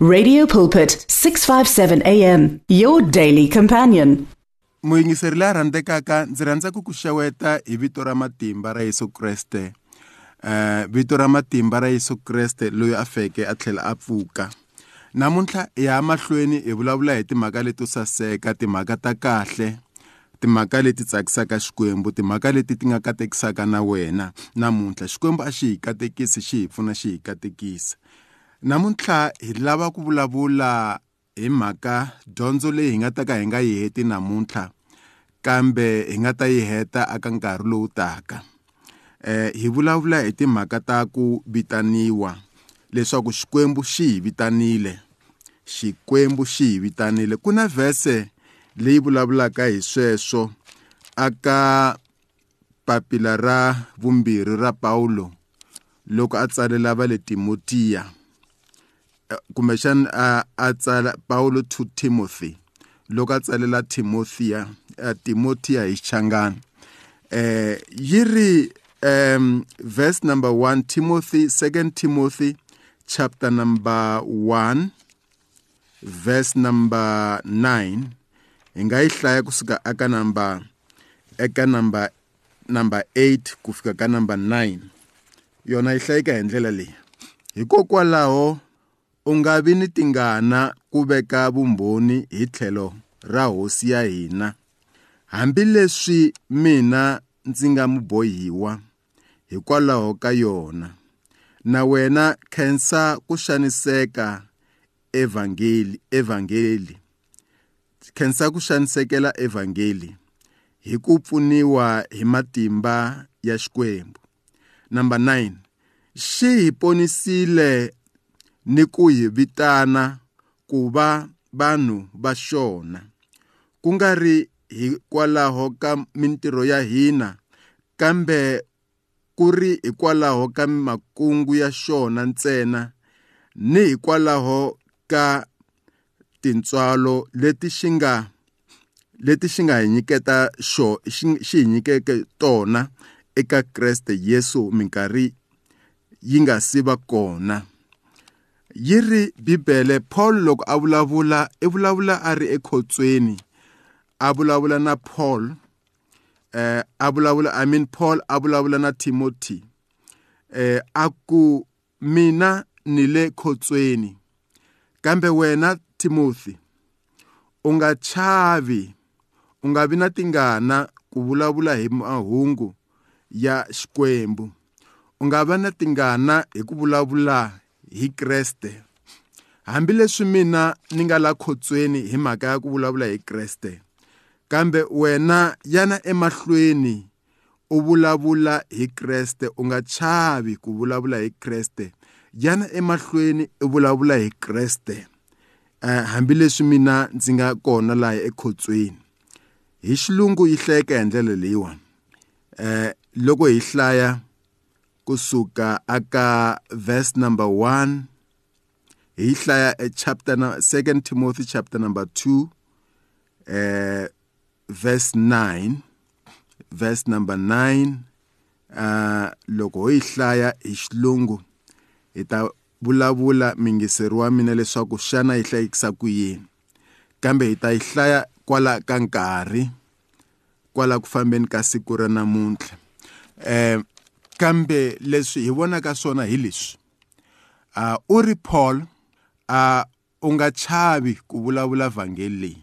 Radio Pulpit 657 AM your daily companion. Muyingiseri la kaka ndzi rhandza ku ku xeweta hi vito ra matimba ra Yesu Kreste. Eh vito ra matimba ra Yesu Kreste loyi a feke a tlhela a pfuka. Namuntlha ya mahlweni hi vulavula hi timhaka leto saseka, timhaka ta kahle. timhaka leti tsakisaka xikwembu timhaka leti ti nga katekisaka na wena namuntlha xikwembu a xi hi katekisi xi hi pfuna xi hi katekisa namuntlha hi lava ku vulavula hi mhaka dyondzo leyi hi nga ta ka hi nga yi heti namuntlha kambe hi nga ta yi heta aka nkarhi lowu taka eh hi vulavula hi timhaka ta ku vitaniwa leswaku xikwembu xi hi vitanile xikwembu xi hi vitanile ku na vhese leyi vulavulaka hi sweswo aka papila ra vumbirhi ra Paulo loko a tsalela va le Timotiya kumbexani a a tsala Paulo to Timothy loko a tsalela Timothea Timothea hi Xangana eh yiri um verse number 1 Timothy second Timothy chapter number 1 verse number 9 hi nga yi hlaya kusuka aka number eka number number 8 ku fika ka number 9 yona yi hlayeka hi ndlela leyi hikokwalaho U nga vi ni tingana ku veka vumbhoni hi tlhelo ra hosi ya hina, hambileswi mina ndzi nga mubohiwa hikwalaho ka yona, na wena khensa ku xaniseka evhangeli hi ku pfuniwa hi matimba ya Xikwembu. 9 Xi hi ponisile ni ku hi vitana ku va vanhu va xona ku nga ri hikwalaho ka mintirho ya hina kambe ku ri hikwalaho ka makungu ya xona ntsena ni hikwalaho ka tintswalo leti xi nga leti xi nga hi nyiketa xo xi hi nyikeke tona eka Kreste Yesu minkarhi yi nga si va kona. yi ri bibele paul loko a vulavula i e vulavula a ri ekhotsweni a vulavula na paul eh a vulavula i mean paul a vulavula na timothy eh a ku mina ni le khotsweni kambe wena timothy u nga chavi u nga vi na tingana ku vulavula hi mahungu ya xikwembu u nga va na tingana hi ku vulavula hi Kreste hambileswi mina ni nga la khotsweni hi mhaka ya ku vulavula hi Kreste kambe wena yana emahlweni u vulavula hi Kreste u nga chavi ku vulavula hi Kreste yana emahlweni u vulavula hi Kreste uh, hambileswi mina ndzi nga kona laha ekhotsweni hi xilungu yi hleka hi ndlela leyiwani um loko hi hlaya kusuka aka verse number 1 hi hlaya e chapter na 2 Timothy chapter number 2 eh verse 9 verse number 9 uh ah, loko hi hlaya hi xilungu hi ta vulavula mingiseri wa mina leswaku xana hi hlayikisa ku yini kambe hi ta yi hlaya kwala ka nkarhi kwala ku fambeni ka siku ra namuntlha um kambe leswi hi vonaka swona hi leswi a u ri paul a u nga chavi ku vulavula vhangeli leyi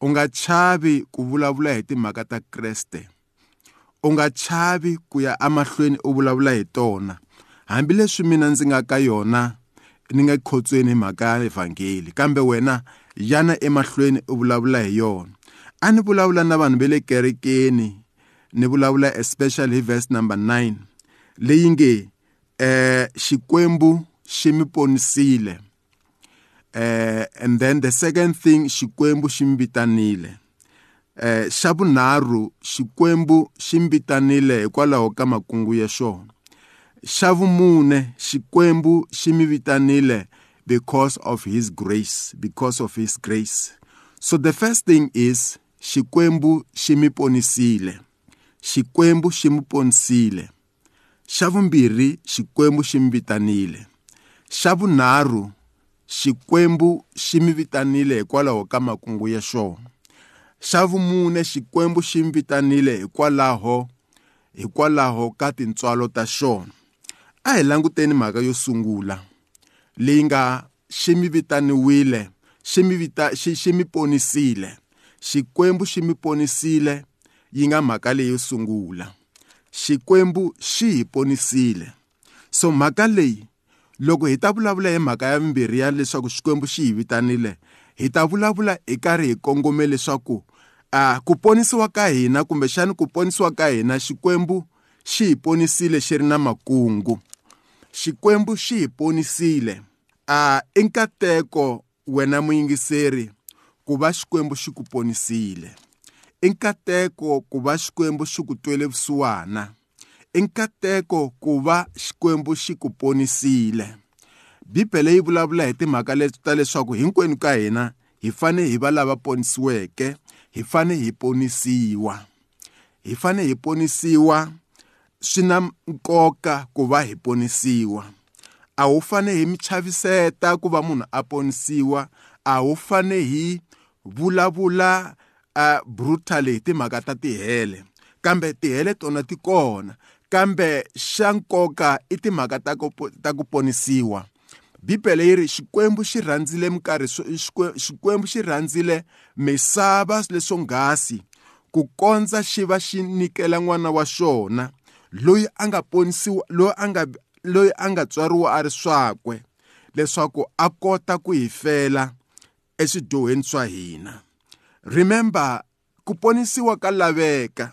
u nga chavi ku vulavula hi timhaka ta kreste u nga chavi ku ya amahlweni u vulavula hi tona hambileswi mina ndzi nga ka yona ni nga khotsweni hi mhaka ya evhangeli kambe wena yana emahlweni u vulavula hi yona a ni vulavula na vanhu va le kerekeni ni vulavula especially verse number 9 leyi nge eh xikwembu xi mi ponisile eh, and then the second thing xikwembu xi mi vitanile eh xa vunharhu xikwembu xi mi vitanile hikwalaho ka makungu ya xona xa vumune xikwembu xi mi vitanile because of his grace because of his grace so the first thing is xikwembu xi mi ponisile xikwembu xi mu ponisile xa vumbirhi xikwembu xi mi vitanile xa vunharhu xikwembu xi mi vitanile hikwalaho ka makungu ya xona xa vumune xikwembu xi mi vitanile hikwalaho hikwalaho ka tintswalo ta xona a hi languteni mhaka yo sungula leyi nga xi mi vitaniwile xi mi vita xi xi mi ponisile xikwembu xi mi ponisile yi nga mhaka leyo sungula xikwembu xi hi ponisile so mhaka leyi loko hi ta vulavula hi mhaka ya vumbirhi ya leswaku xikwembu xi hi vitanile hi ta vulavula hi karhi hi kongome leswaku a ku ponisiwa ka hina kumbexani ku ponisiwa ka hina xikwembu xi hi ponisile xi ri na makungu xikwembu xi hi ponisile a i nkateko wena muyingiseri ku va xikwembu xi ku ponisile i nkateko ku va xikwembu xi ku twele vusiwana i nkateko ku va xikwembu xi ku ponisile bibele yi vulavula hi timhaka ta leswaku hinkwenu ka hina hi fane hi va lava ponisiweke hi fane hi ponisiwa hi fane hi ponisiwa swi na nkoka ku va hi ponisiwa a wu fane hi mi chaviseta ku va munhu a ponisiwa a wu fane hi vulavula uh, brutally timhaka ta tihele kambe tihele tona ti kona kambe xa nkoka i timhaka ta ku ta ku ponisiwa bibele yi ri xikwembu xi rhandzile minkarhi xikwembu xi rhandzile misava leswo ngasi ku kondza xi va xi nikela n'wana wa xona loyi a nga ponisiwa loyi a nga loyi a nga tswariwa a ri swakwe leswaku a kota ku hi fela eswidyoheni swa hina remember ku ponisiwa ka laveka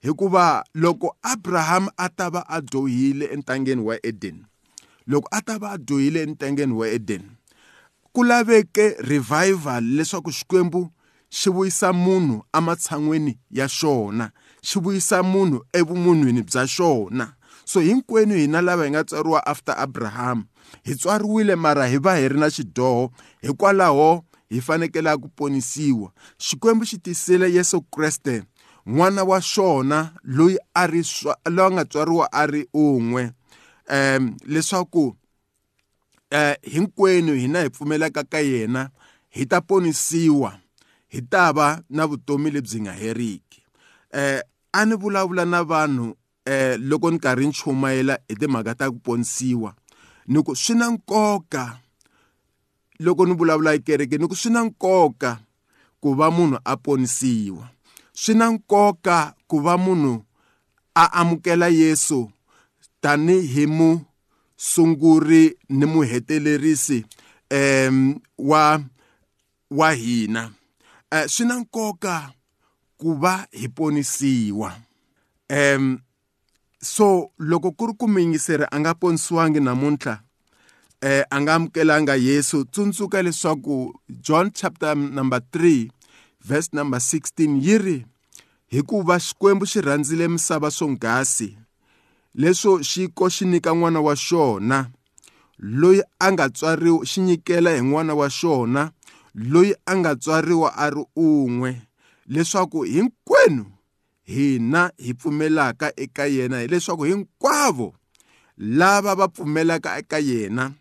hikuva loko abrahamu a ta va a dyohile entangeni wa eden loko a ta va a dyohile entangeni wa eden ku laveke revival leswaku xikwembu xi vuyisa munhu ematshan'wini ya xona xi vuyisa munhu evumunhwini bya xona so hinkwenu hina lava hi nga tswariwa after abrahamu hi tswariwile mara hi va hi ri na xidyoho hikwalaho hi fanekela ku ponisiwa xikwembu xi tisile yesu kreste n'wana wa xona loyi a ri loyi a nga tswariwa a ri un'we um leswaku um hinkwenu hina hi pfumelaka ka yena hi ta ponisiwa hi ta va na vutomi lebyi nga heriki um a ni vulavula na vanhu um loko ni karhi ni chumayela hi timhaka ta ku ponisiwa ni ku swi na nkoka loko ni vulavula ekerekeni ku swi na nkoka ku va munhu a ponisiwa swi na nkoka ku va munhu a amukela Yesu tanihi musunguri ni muhetelerisi um, wa wa hina uh, swi na nkoka ku va hi ponisiwa um, so loko ku ri ku muyingiseri a nga ponisiwangi namuntlha eh anga amukelanga Yesu tsundzuka leswaku John chapter number 3 verse number 16 yiri hikuva xikwembu xi rhandzile misava swonghasi leswo xiko xi nyika n'wana wa xona loyi a nga tswariwa xi nyikela hi n'wana wa xona loyi a nga tswariwa a ri un'we leswaku hinkwenu hina hi pfumelaka eka yena hileswaku hinkwavo lava va pfumelaka eka yena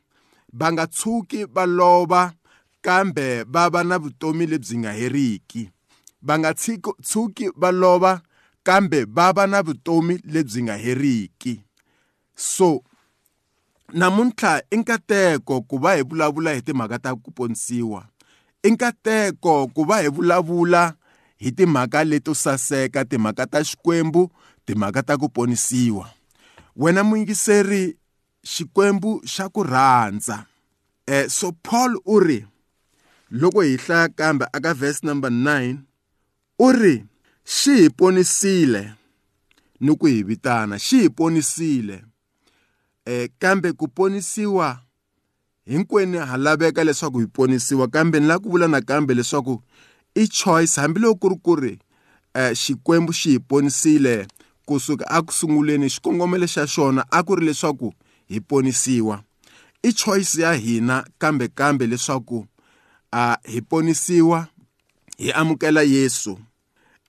va nga tshuki va lova kambe va va na vutomi lebyi nga heriki va nga tshuki va lova kambe va va na vutomi lebyi nga heriki so namuntlha i nkateko ku va hi vulavula hi timhaka ta ku ponisiwa i nkateko ku va hi vulavula hi timhaka leto saseka timhaka ta xikwembu timhaka ta ku ponisiwa wena muyingiseri xikwembu xa ku rhandza eh so Paul u ri loko hi hlaya kambe aka verse number 9 u ri xi hi ponisile ni ku hi vitana xi hi ponisile eh kambe ku ponisiwa hinkwenu ha laveka leswaku hi ponisiwa kambe ni la ku vula nakambe leswaku i choice hambiloko ku ri ku ri eh, xikwembu xi hi ponisile kusuka eku sunguleni xikongomelo xa xona a ku ri leswaku hi ponisiwa i choice ya hina kambe kambe leswaku a hi ponisiwa hi amukela Yesu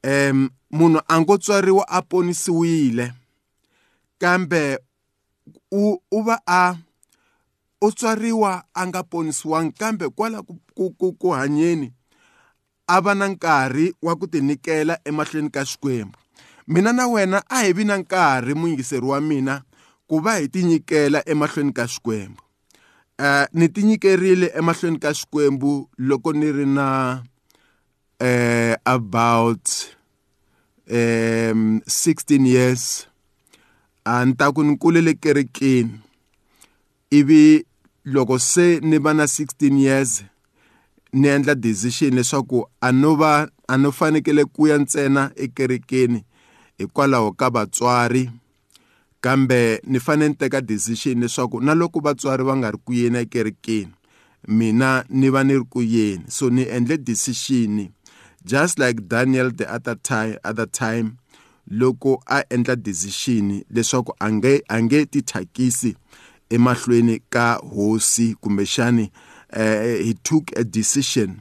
em munhu a ngo tswariwa a ponisiwile kambe u u va a u tswariwa a nga ponisiwangi kambe kwala ku ku, ku, ku hanyeni a va na nkarhi wa ku tinyikela emahlweni ka xikwembu mina na wena a hi vi na nkarhi muyingiseri wa mina ku va hi tinyikela emahlweni ka Xikwembu. Eh ni tinyikerile emahlweni ka Xikwembu loko ni ri na eh about um eh, 16 years a ni ta ku ni kulele kerekeni ivi loko se ni va na 16 years ni endla decision leswaku a no va a no fanekele ku ya ntsena ekerekeni hikwalaho ka vatswari kambe ni fane ni teka decision leswaku na loko vatswari va nga ri ku yeni ekerekeni mina ni va ni ri ku yeni so ni endle decision just like daniel the other time other time loko a endla decision leswaku a nge a nge tithakisi emahlweni ka hosi kumbexani uh, he took a decision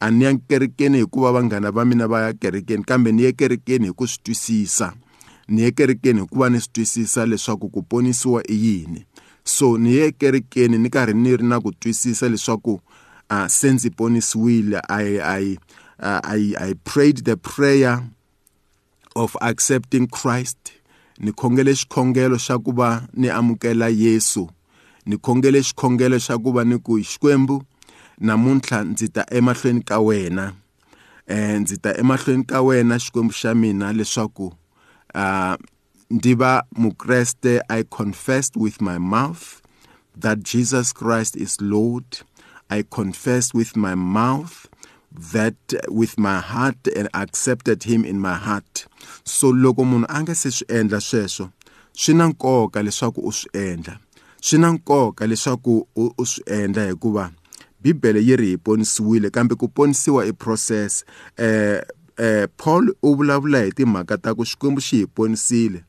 A ni yang kerekeni mina va ya kerekeni kambe ni ye kerekeni hi ku swi twisisa. Ni ye kerekeni hikuva ni leswaku ku ponisiwa i yini. So ni ye kerekeni ni karhi ni ri na ku twisisa leswaku a ah, se ndzi ponisiwile a yi a yi uh, I, I prayed the prayer of accepting Christ ni khongele xikhongelo xa ku va ni amukela Yesu ni khongele xikhongelo xa ku va ni ku Xikwembu namuntlha ndzi ta emahlweni ka wena eh ndzi ta emahlweni ka wena Xikwembu xa mina leswaku uh, ndi va mukreste I confessed with my mouth that Jesus Christ is Lord I confessed with my mouth that with my heart and accepted him in my heart so loko munhu a nga se swi endla sweswo swi na nkoka leswaku u swi endla swi na nkoka leswaku u swi endla hikuva bibele yi ri hi ponisiwile kambe ku ponisiwa i process eh eh Paul u vulavula hi timhaka ta ku Xikwembu xi hi ponisile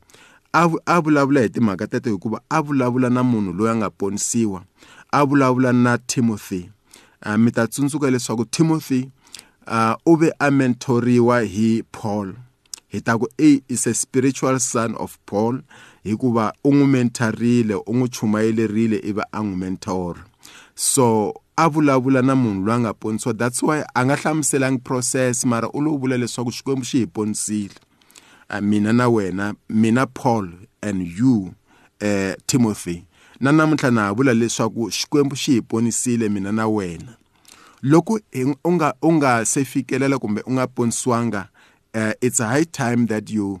a vulavula hi timhaka teto hikuva a vulavula na munhu loyi a nga ponisiwa a vulavula na Timothy Ah, mi ta tsundzuka leswaku Timothy ah, u ve a mentoriwa hi Paul hi ta ku A is a spiritual son of Paul hikuva u n'wi mentarile u n'wi chumayelerile ivi a n'wi mentor so a vulavula na munhu loyi a nga ponisiwa that's why a nga hlamuselangi process mara u lo vula leswaku xikwembu xi hi ponisile ah, mina na wena mina paul and you uh, timothy na namuntlha na ha vula leswaku xikwembu xi hi ponisile mina na wena loko u nga u nga se fikelela kumbe u nga ponisiwanga uh, it's a high time that you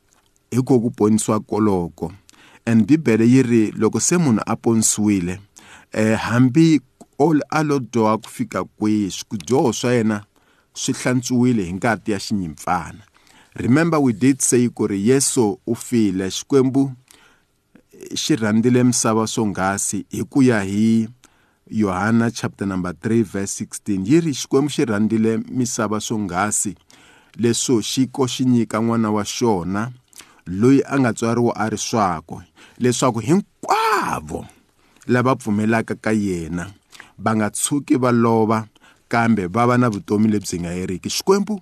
hiko ku ponisiwa koloko and bibele yi ri loko se munhu a ponisiwile eh, hambi a lo dyoha ku fika kwihi swikudyoho swa yena swi hlantswiwile hi ngati ya xinyimpfana remember we did say ku ri yesu u file xikwembu xi rhandzile misava swonghasi hi ku ya hi yohana chapter number 3 verse 16 yi ri xikwembu xi rhandzile misava swonghasi leswo xi ko xi nyika n'wana wa xona loyi a nga tswariwa a ri swakwe leswaku hinkwavo lava pfumelaka ka yena va nga tshuki va lova kambe va va na vutomi lebyi nga heriki xikwembu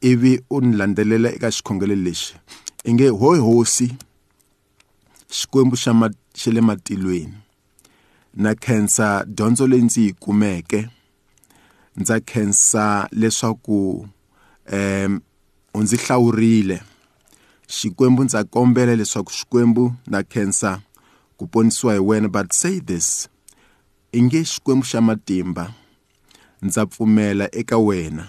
ivi u ni landzelela eka xikhongelo lexi i nge hoyi hosi xikwembu xa le matilweni na khensa dyondzo leyi ndzi yi kumeke ndza khensa leswaku em u ndzi hlawurile xikwembu ndza kombela leswaku xikwembu na khensa ku ponisiwa hi wena but say this i nge xikwembu xa matimba ndza pfumela eka wena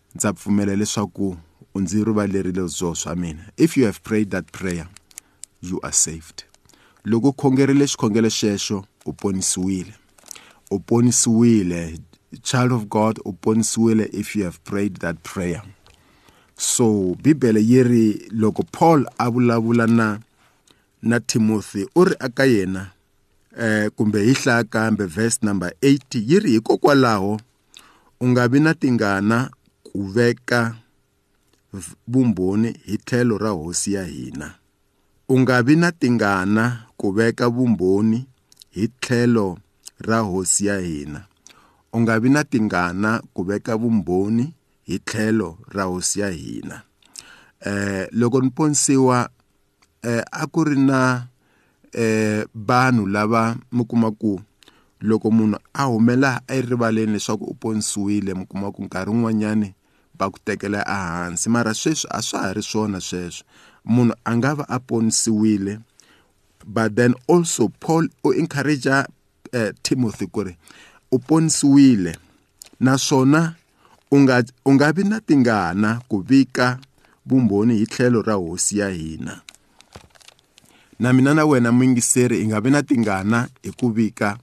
ndza pfumela leswaku u ndzi rivalerile swidoho swa mina if you have prayed that prayer you are saved loko u khongerile xikhongelo xexo u ponisiwile u ponisiwile child of God ubonisiwile if you have prayed that prayer so bibele yi ri loko paul a vulavula na na timothy u ri aka yena eh kumbe hi hlaya kambe verse number 80 yi ri hikokwalaho u nga vi na tingana ku veka vumbhoni hi tlhelo ra hosi ya hina u nga vi na tingana ku veka vumbhoni hi tlhelo ra hosi ya hina u nga vi na tingana ku veka vumbhoni hi tlhelo ra hosi ya hina eh loko ni ponisiwa eh a ku ri na eh vanhu lava mi kuma ku loko munhu a humela erivaleni leswaku u ponisiwile mi kuma ku nkarhi wun'wanyani va ku tekela ehansi mara sweswi a swa ha ri swona sweswo munhu a nga va a ponisiwile but then also paul u encourage uh, eh, timothy ku ri u ponisiwile naswona u nga u nga vi na tingana ku vika vumbhoni hi tlhelo ra hosi ya hina na mina na wena muyingiseri hi nga vi na tingana hi ku vika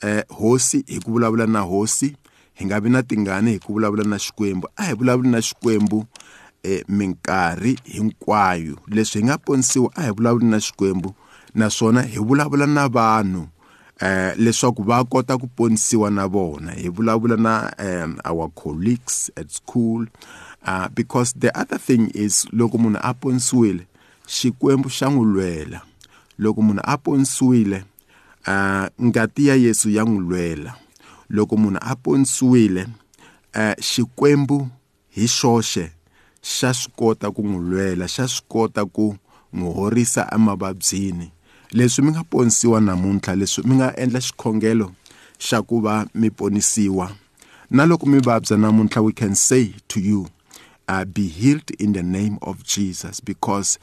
eh, hosi hi ku vulavula na hosi hi nga vi na tingana hi ku vulavula na xikwembu a hi vulavuli na xikwembu eh, minkarhi hinkwayo leswi hi nga ponisiwa a hi vulavuli na xikwembu naswona hi vulavula na vanhu eh leswaku va kota ku ponisiwa na vona hi vulavula na um, our colleagues at school uh, because the other thing is loko munhu a ponisiwile xikwembu xa n'wi lwela loko munhu a ponisiwile uh, ngati ya yesu ya n'wi lwela loko munhu a ponisiwile uh, xikwembu hi xoxe xa swi kota ku n'wi lwela xa swi kota ku n'wi horisa emavabyini leswi mi nga ponisiwa namuntlha leswi mi nga endla xikhongelo xa ku va mi ponisiwa na loko mi vabya namuntlha we can say to you uh, be healed in the name of jesus because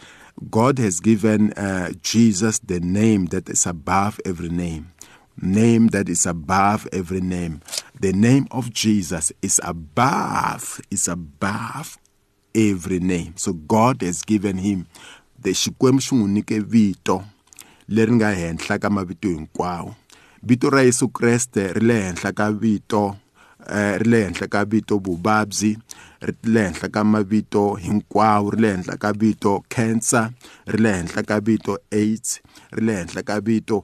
god has given uh, jesus the name that is above every name name that is above every name the name of jesus is above is above every name so god has given him the xikwembu xi n'wi nike vito leri nga henhla ka mavito hinkwawo vito ra Yesu Kreste ri le henhla ka vito eh, ri le henhla ka vito vuvabyi ri le henhla ka mavito hinkwawo ri le henhla ka vito cancer ri le henhla ka vito AIDS ri le henhla ka vito